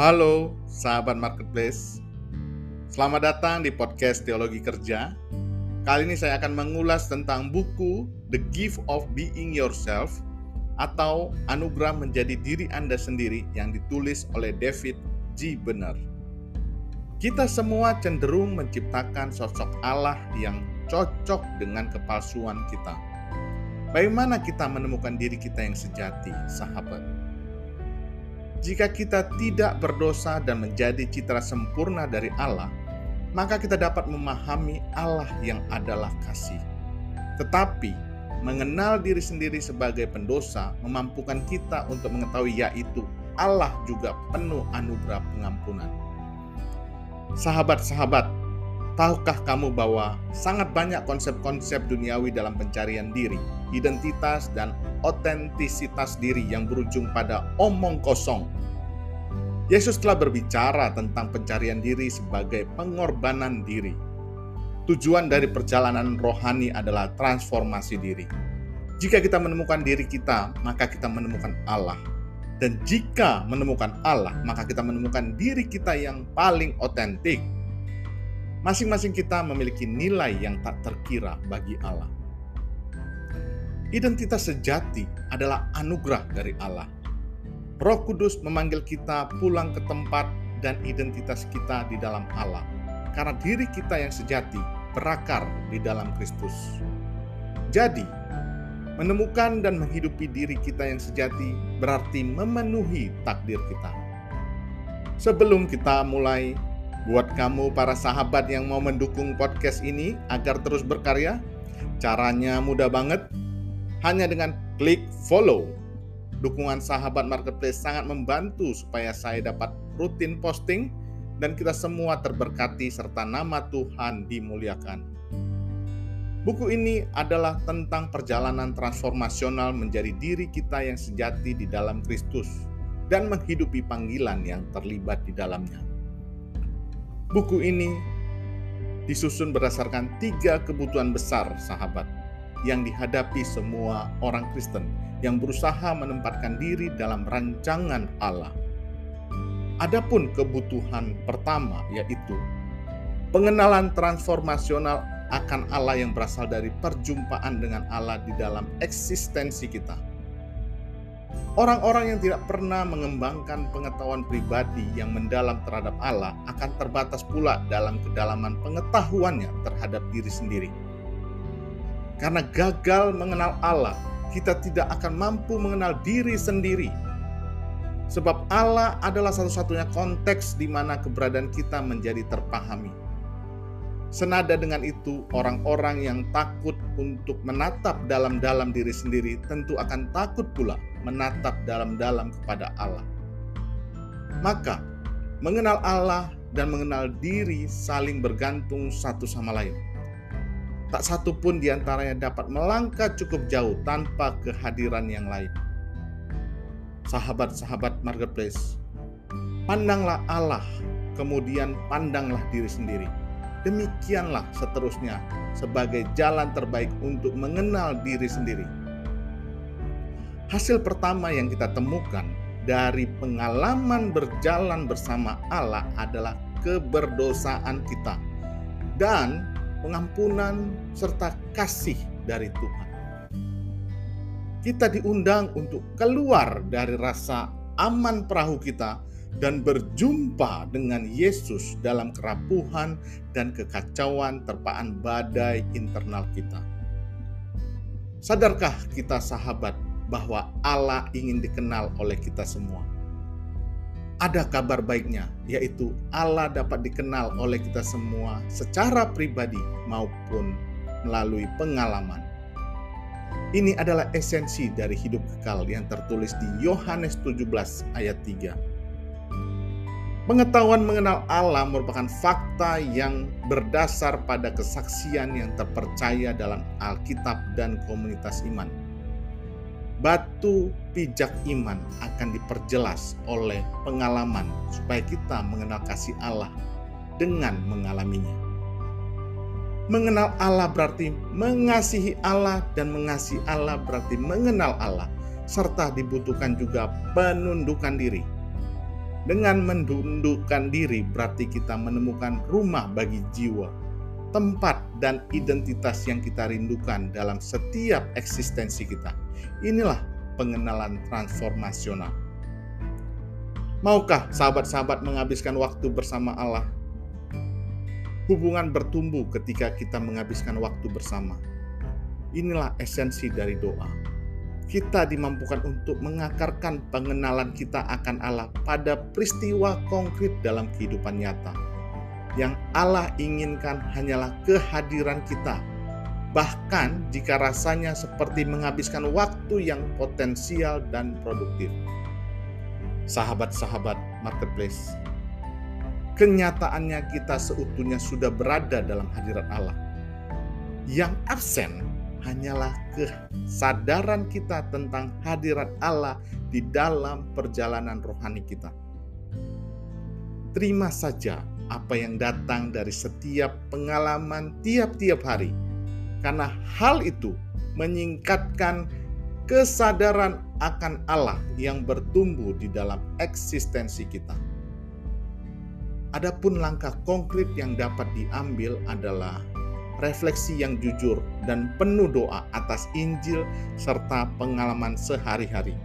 Halo, sahabat marketplace. Selamat datang di podcast Teologi Kerja. Kali ini saya akan mengulas tentang buku The Gift of Being Yourself atau Anugerah Menjadi Diri Anda Sendiri yang ditulis oleh David G. Benner. Kita semua cenderung menciptakan sosok Allah yang cocok dengan kepalsuan kita. Bagaimana kita menemukan diri kita yang sejati, sahabat? Jika kita tidak berdosa dan menjadi citra sempurna dari Allah, maka kita dapat memahami Allah yang adalah kasih. Tetapi, mengenal diri sendiri sebagai pendosa memampukan kita untuk mengetahui yaitu Allah juga penuh anugerah pengampunan. Sahabat-sahabat, tahukah kamu bahwa sangat banyak konsep-konsep duniawi dalam pencarian diri, identitas, dan otentisitas diri yang berujung pada omong kosong. Yesus telah berbicara tentang pencarian diri sebagai pengorbanan diri. Tujuan dari perjalanan rohani adalah transformasi diri. Jika kita menemukan diri kita, maka kita menemukan Allah. Dan jika menemukan Allah, maka kita menemukan diri kita yang paling otentik. Masing-masing kita memiliki nilai yang tak terkira bagi Allah. Identitas sejati adalah anugerah dari Allah. Roh Kudus memanggil kita pulang ke tempat dan identitas kita di dalam Allah, karena diri kita yang sejati berakar di dalam Kristus. Jadi, menemukan dan menghidupi diri kita yang sejati berarti memenuhi takdir kita. Sebelum kita mulai, buat kamu para sahabat yang mau mendukung podcast ini agar terus berkarya, caranya mudah banget hanya dengan klik follow. Dukungan sahabat marketplace sangat membantu supaya saya dapat rutin posting dan kita semua terberkati serta nama Tuhan dimuliakan. Buku ini adalah tentang perjalanan transformasional menjadi diri kita yang sejati di dalam Kristus dan menghidupi panggilan yang terlibat di dalamnya. Buku ini disusun berdasarkan tiga kebutuhan besar sahabat yang dihadapi semua orang Kristen yang berusaha menempatkan diri dalam rancangan Allah. Adapun kebutuhan pertama yaitu pengenalan transformasional akan Allah yang berasal dari perjumpaan dengan Allah di dalam eksistensi kita. Orang-orang yang tidak pernah mengembangkan pengetahuan pribadi yang mendalam terhadap Allah akan terbatas pula dalam kedalaman pengetahuannya terhadap diri sendiri karena gagal mengenal Allah, kita tidak akan mampu mengenal diri sendiri. Sebab Allah adalah satu-satunya konteks di mana keberadaan kita menjadi terpahami. Senada dengan itu, orang-orang yang takut untuk menatap dalam-dalam diri sendiri tentu akan takut pula menatap dalam-dalam kepada Allah. Maka, mengenal Allah dan mengenal diri saling bergantung satu sama lain tak satu pun di antaranya dapat melangkah cukup jauh tanpa kehadiran yang lain. Sahabat-sahabat marketplace, pandanglah Allah, kemudian pandanglah diri sendiri. Demikianlah seterusnya sebagai jalan terbaik untuk mengenal diri sendiri. Hasil pertama yang kita temukan dari pengalaman berjalan bersama Allah adalah keberdosaan kita dan pengampunan, serta kasih dari Tuhan. Kita diundang untuk keluar dari rasa aman perahu kita dan berjumpa dengan Yesus dalam kerapuhan dan kekacauan terpaan badai internal kita. Sadarkah kita sahabat bahwa Allah ingin dikenal oleh kita semua? Ada kabar baiknya, yaitu Allah dapat dikenal oleh kita semua secara pribadi maupun melalui pengalaman. Ini adalah esensi dari hidup kekal yang tertulis di Yohanes 17 ayat 3. Pengetahuan mengenal Allah merupakan fakta yang berdasar pada kesaksian yang terpercaya dalam Alkitab dan komunitas iman batu pijak iman akan diperjelas oleh pengalaman supaya kita mengenal kasih Allah dengan mengalaminya. Mengenal Allah berarti mengasihi Allah dan mengasihi Allah berarti mengenal Allah serta dibutuhkan juga penundukan diri. Dengan mendundukkan diri berarti kita menemukan rumah bagi jiwa, tempat dan identitas yang kita rindukan dalam setiap eksistensi kita. Inilah pengenalan transformasional. Maukah sahabat-sahabat menghabiskan waktu bersama Allah? Hubungan bertumbuh ketika kita menghabiskan waktu bersama. Inilah esensi dari doa kita dimampukan untuk mengakarkan pengenalan kita akan Allah pada peristiwa konkret dalam kehidupan nyata. Yang Allah inginkan hanyalah kehadiran kita, bahkan jika rasanya seperti menghabiskan waktu yang potensial dan produktif. Sahabat-sahabat marketplace, kenyataannya kita seutuhnya sudah berada dalam hadirat Allah. Yang absen hanyalah kesadaran kita tentang hadirat Allah di dalam perjalanan rohani kita. Terima saja apa yang datang dari setiap pengalaman tiap-tiap hari, karena hal itu menyingkatkan kesadaran akan Allah yang bertumbuh di dalam eksistensi kita. Adapun langkah konkret yang dapat diambil adalah refleksi yang jujur, dan penuh doa atas Injil serta pengalaman sehari-hari.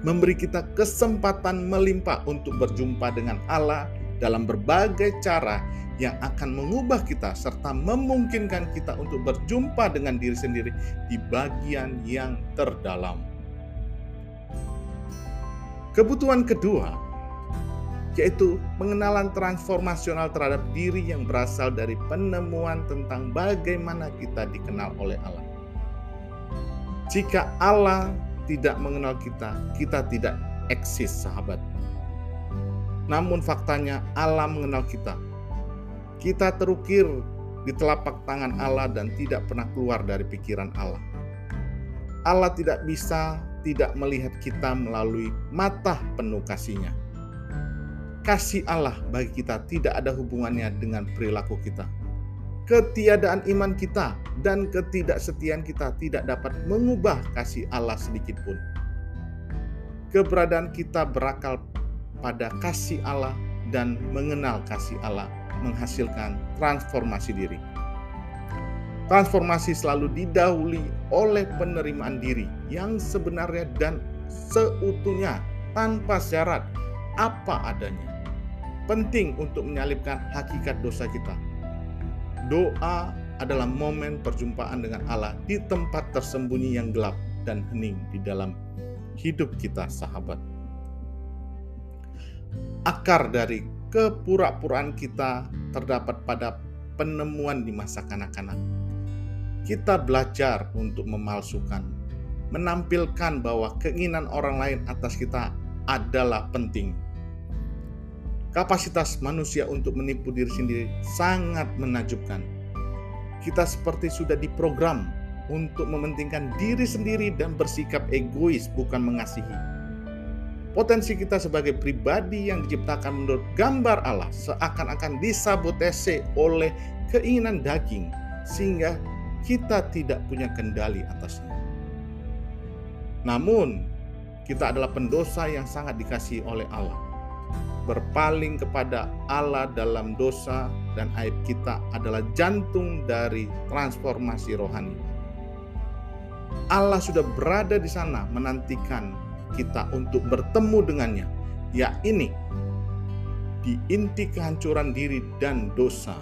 Memberi kita kesempatan melimpah untuk berjumpa dengan Allah dalam berbagai cara yang akan mengubah kita serta memungkinkan kita untuk berjumpa dengan diri sendiri di bagian yang terdalam. Kebutuhan kedua yaitu pengenalan transformasional terhadap diri yang berasal dari penemuan tentang bagaimana kita dikenal oleh Allah. Jika Allah tidak mengenal kita, kita tidak eksis, sahabat. Namun faktanya Allah mengenal kita. Kita terukir di telapak tangan Allah dan tidak pernah keluar dari pikiran Allah. Allah tidak bisa tidak melihat kita melalui mata penuh kasihnya kasih Allah bagi kita tidak ada hubungannya dengan perilaku kita. Ketiadaan iman kita dan ketidaksetiaan kita tidak dapat mengubah kasih Allah sedikit pun. Keberadaan kita berakal pada kasih Allah dan mengenal kasih Allah menghasilkan transformasi diri. Transformasi selalu didahului oleh penerimaan diri yang sebenarnya dan seutuhnya tanpa syarat apa adanya penting untuk menyalipkan hakikat dosa kita. Doa adalah momen perjumpaan dengan Allah di tempat tersembunyi yang gelap dan hening di dalam hidup kita, sahabat. Akar dari kepura-puraan kita terdapat pada penemuan di masa kanak-kanak. Kita belajar untuk memalsukan, menampilkan bahwa keinginan orang lain atas kita adalah penting Kapasitas manusia untuk menipu diri sendiri sangat menakjubkan. Kita seperti sudah diprogram untuk mementingkan diri sendiri dan bersikap egois, bukan mengasihi. Potensi kita sebagai pribadi yang diciptakan menurut gambar Allah seakan-akan disabotase oleh keinginan daging, sehingga kita tidak punya kendali atasnya. Namun, kita adalah pendosa yang sangat dikasihi oleh Allah berpaling kepada Allah dalam dosa dan aib kita adalah jantung dari transformasi rohani. Allah sudah berada di sana menantikan kita untuk bertemu dengannya, ya ini di inti kehancuran diri dan dosa.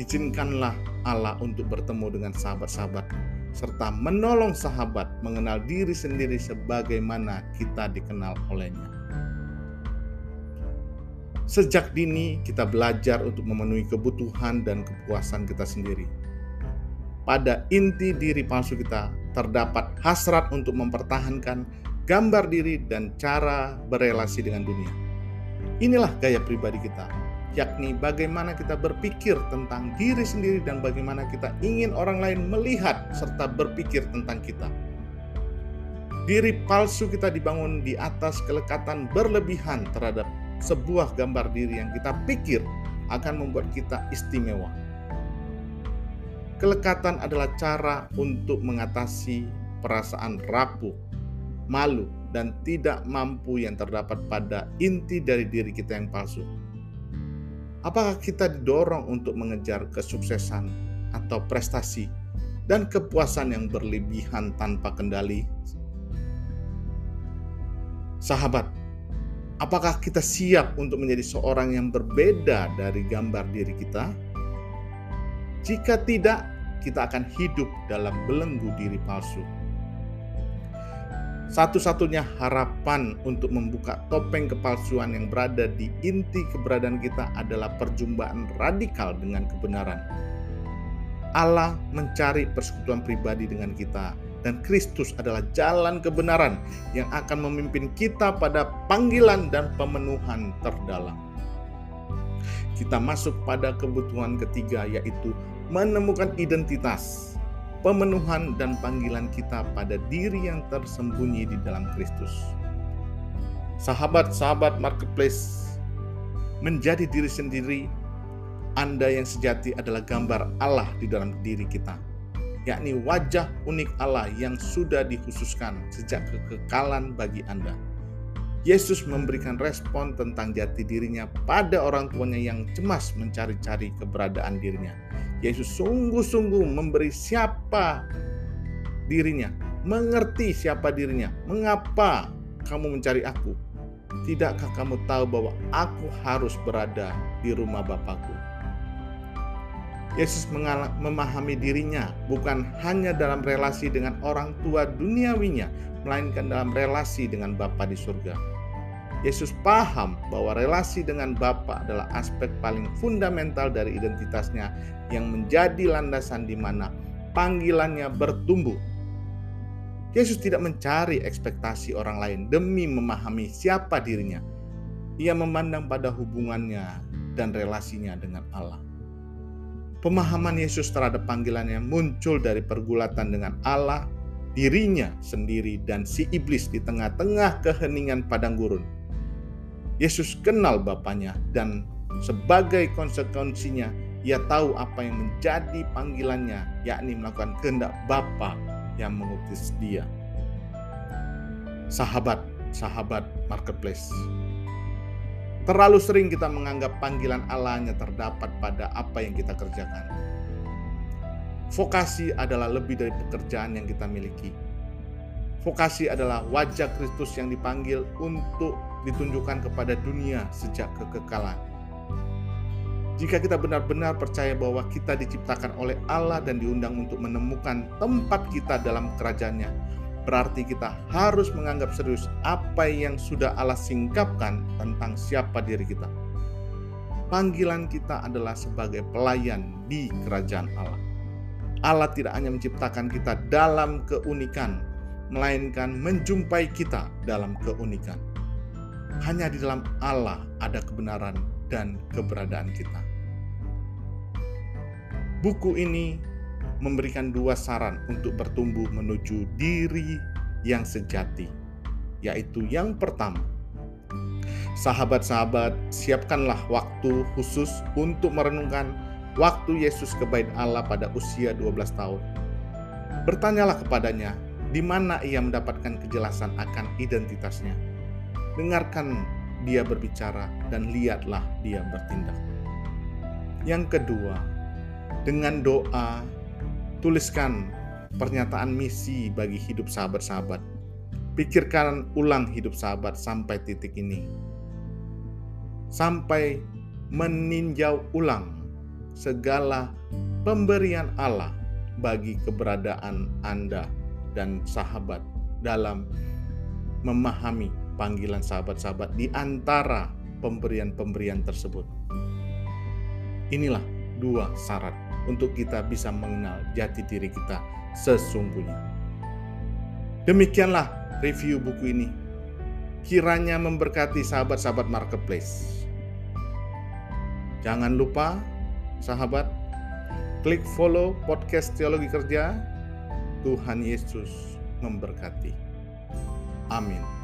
Izinkanlah Allah untuk bertemu dengan sahabat-sahabat serta menolong sahabat mengenal diri sendiri sebagaimana kita dikenal olehnya. Sejak dini kita belajar untuk memenuhi kebutuhan dan kepuasan kita sendiri. Pada inti diri palsu kita terdapat hasrat untuk mempertahankan gambar diri dan cara berelasi dengan dunia. Inilah gaya pribadi kita, yakni bagaimana kita berpikir tentang diri sendiri dan bagaimana kita ingin orang lain melihat serta berpikir tentang kita. Diri palsu kita dibangun di atas kelekatan berlebihan terhadap sebuah gambar diri yang kita pikir akan membuat kita istimewa. Kelekatan adalah cara untuk mengatasi perasaan rapuh, malu, dan tidak mampu yang terdapat pada inti dari diri kita yang palsu. Apakah kita didorong untuk mengejar kesuksesan atau prestasi dan kepuasan yang berlebihan tanpa kendali? Sahabat, apakah kita siap untuk menjadi seorang yang berbeda dari gambar diri kita? Jika tidak, kita akan hidup dalam belenggu diri palsu. Satu-satunya harapan untuk membuka topeng kepalsuan yang berada di inti keberadaan kita adalah perjumpaan radikal dengan kebenaran. Allah mencari persekutuan pribadi dengan kita, dan Kristus adalah jalan kebenaran yang akan memimpin kita pada panggilan dan pemenuhan terdalam. Kita masuk pada kebutuhan ketiga, yaitu menemukan identitas, pemenuhan, dan panggilan kita pada diri yang tersembunyi di dalam Kristus. Sahabat-sahabat marketplace, menjadi diri sendiri, Anda yang sejati adalah gambar Allah di dalam diri kita, yakni wajah unik Allah yang sudah dikhususkan sejak kekekalan bagi Anda. Yesus memberikan respon tentang jati dirinya pada orang tuanya yang cemas mencari-cari keberadaan dirinya. Yesus sungguh-sungguh memberi siapa dirinya, mengerti siapa dirinya. Mengapa kamu mencari aku? Tidakkah kamu tahu bahwa aku harus berada di rumah Bapakku? Yesus memahami dirinya bukan hanya dalam relasi dengan orang tua duniawinya, melainkan dalam relasi dengan Bapa di surga. Yesus paham bahwa relasi dengan Bapa adalah aspek paling fundamental dari identitasnya yang menjadi landasan di mana panggilannya bertumbuh. Yesus tidak mencari ekspektasi orang lain demi memahami siapa dirinya. Ia memandang pada hubungannya dan relasinya dengan Allah. Pemahaman Yesus terhadap panggilannya muncul dari pergulatan dengan Allah, dirinya sendiri, dan si iblis di tengah-tengah keheningan padang gurun. Yesus kenal Bapaknya dan sebagai konsekuensinya ia tahu apa yang menjadi panggilannya yakni melakukan kehendak Bapa yang mengutus dia. Sahabat, sahabat marketplace. Terlalu sering kita menganggap panggilan Allahnya terdapat pada apa yang kita kerjakan. Vokasi adalah lebih dari pekerjaan yang kita miliki. Vokasi adalah wajah Kristus yang dipanggil untuk ditunjukkan kepada dunia sejak kekekalan. Jika kita benar-benar percaya bahwa kita diciptakan oleh Allah dan diundang untuk menemukan tempat kita dalam kerajaannya, berarti kita harus menganggap serius apa yang sudah Allah singkapkan tentang siapa diri kita. Panggilan kita adalah sebagai pelayan di kerajaan Allah. Allah tidak hanya menciptakan kita dalam keunikan, melainkan menjumpai kita dalam keunikan. Hanya di dalam Allah ada kebenaran dan keberadaan kita. Buku ini memberikan dua saran untuk bertumbuh menuju diri yang sejati, yaitu yang pertama, sahabat-sahabat, siapkanlah waktu khusus untuk merenungkan waktu Yesus ke bait Allah pada usia 12 tahun. Bertanyalah kepadanya, di mana ia mendapatkan kejelasan akan identitasnya dengarkan dia berbicara dan lihatlah dia bertindak. Yang kedua, dengan doa tuliskan pernyataan misi bagi hidup sahabat-sahabat. Pikirkan ulang hidup sahabat sampai titik ini. Sampai meninjau ulang segala pemberian Allah bagi keberadaan Anda dan sahabat dalam memahami panggilan sahabat-sahabat di antara pemberian-pemberian tersebut. Inilah dua syarat untuk kita bisa mengenal jati diri kita sesungguhnya. Demikianlah review buku ini. Kiranya memberkati sahabat-sahabat marketplace. Jangan lupa, sahabat, klik follow podcast Teologi Kerja. Tuhan Yesus memberkati. Amin.